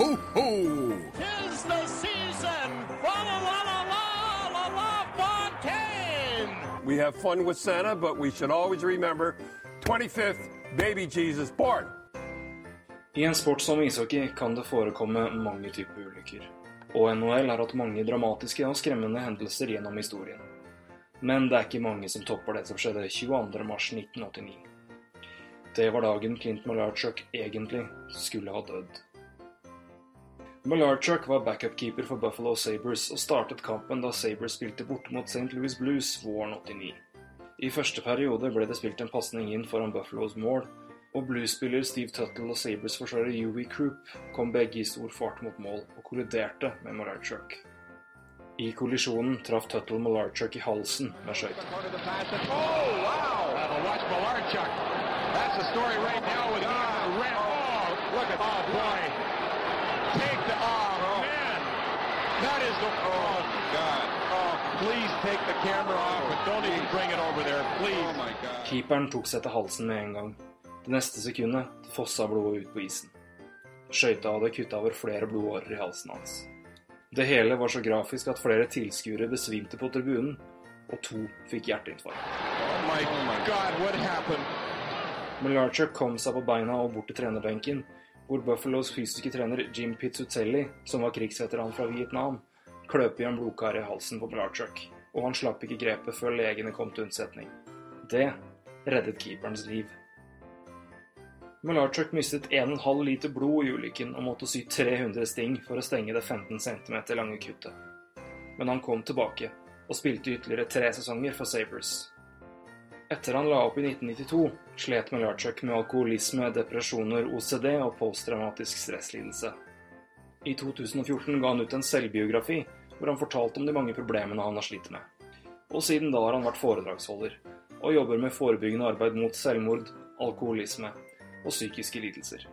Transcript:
ho, ho! Tis the season! Fa la la la la la la Fontaine! We have fun with Santa, but we should always remember 25th, baby Jesus born. I en sport som ishockey kan det forekomme mange typer ulykker. Og NHL har hatt mange dramatiske og skremmende hendelser gjennom historien. Men det er ikke mange som topper det som skjedde 22.3.1989. Det var dagen Clint Malarchuk egentlig skulle ha dødd. Malarchuk var backupkeeper for Buffalo Sabres og startet kampen da Sabres spilte borte mot St. Louis Blues våren 89. I første periode ble det spilt en pasning inn foran Buffalos mål, og Blues-spiller Steve Tuttle og Sabres-forsvarer Huey Croup kom begge i stor fart mot mål og kolliderte med Malarchuk. I kollisjonen traff Tuttle Malarchuk i halsen med skøyta. Oh, wow! That's the story right now with red. Oh, look at oh boy. Take the oh, man. That is the oh God. Oh, please take the camera off, but don't even bring it over there, please. Oh my God. Keeperen tok seg til halsen med en gang. Det neste sekundet fossa blodet ut på isen. Skøyta hadde kutta over flere blodårer i halsen hans. Det hele var så grafisk at flere tilskuere besvimte på tribunen, og to fikk hjerteinfarkt. Oh my God, what happened? Malarchuk kom seg på beina og bort til trenerbenken, hvor Buffalos fysiske trener Jim Pizzutelli, som var krigsveteran fra Vietnam, kløp i en blodkar i halsen på Malarchuk, og han slapp ikke grepet før legene kom til unnsetning. Det reddet keeperens liv. Malarchuk mistet 1,5 liter blod i ulykken og måtte sy 300 sting for å stenge det 15 cm lange kuttet. Men han kom tilbake og spilte ytterligere tre sesonger for Sabres. Etter han la opp i 1992, slet Malarchuk med alkoholisme, depresjoner, OCD og posttraumatisk stresslidelse. I 2014 ga han ut en selvbiografi hvor han fortalte om de mange problemene han har slitt med. Og siden da har han vært foredragsholder, og jobber med forebyggende arbeid mot selvmord, alkoholisme og psykiske lidelser.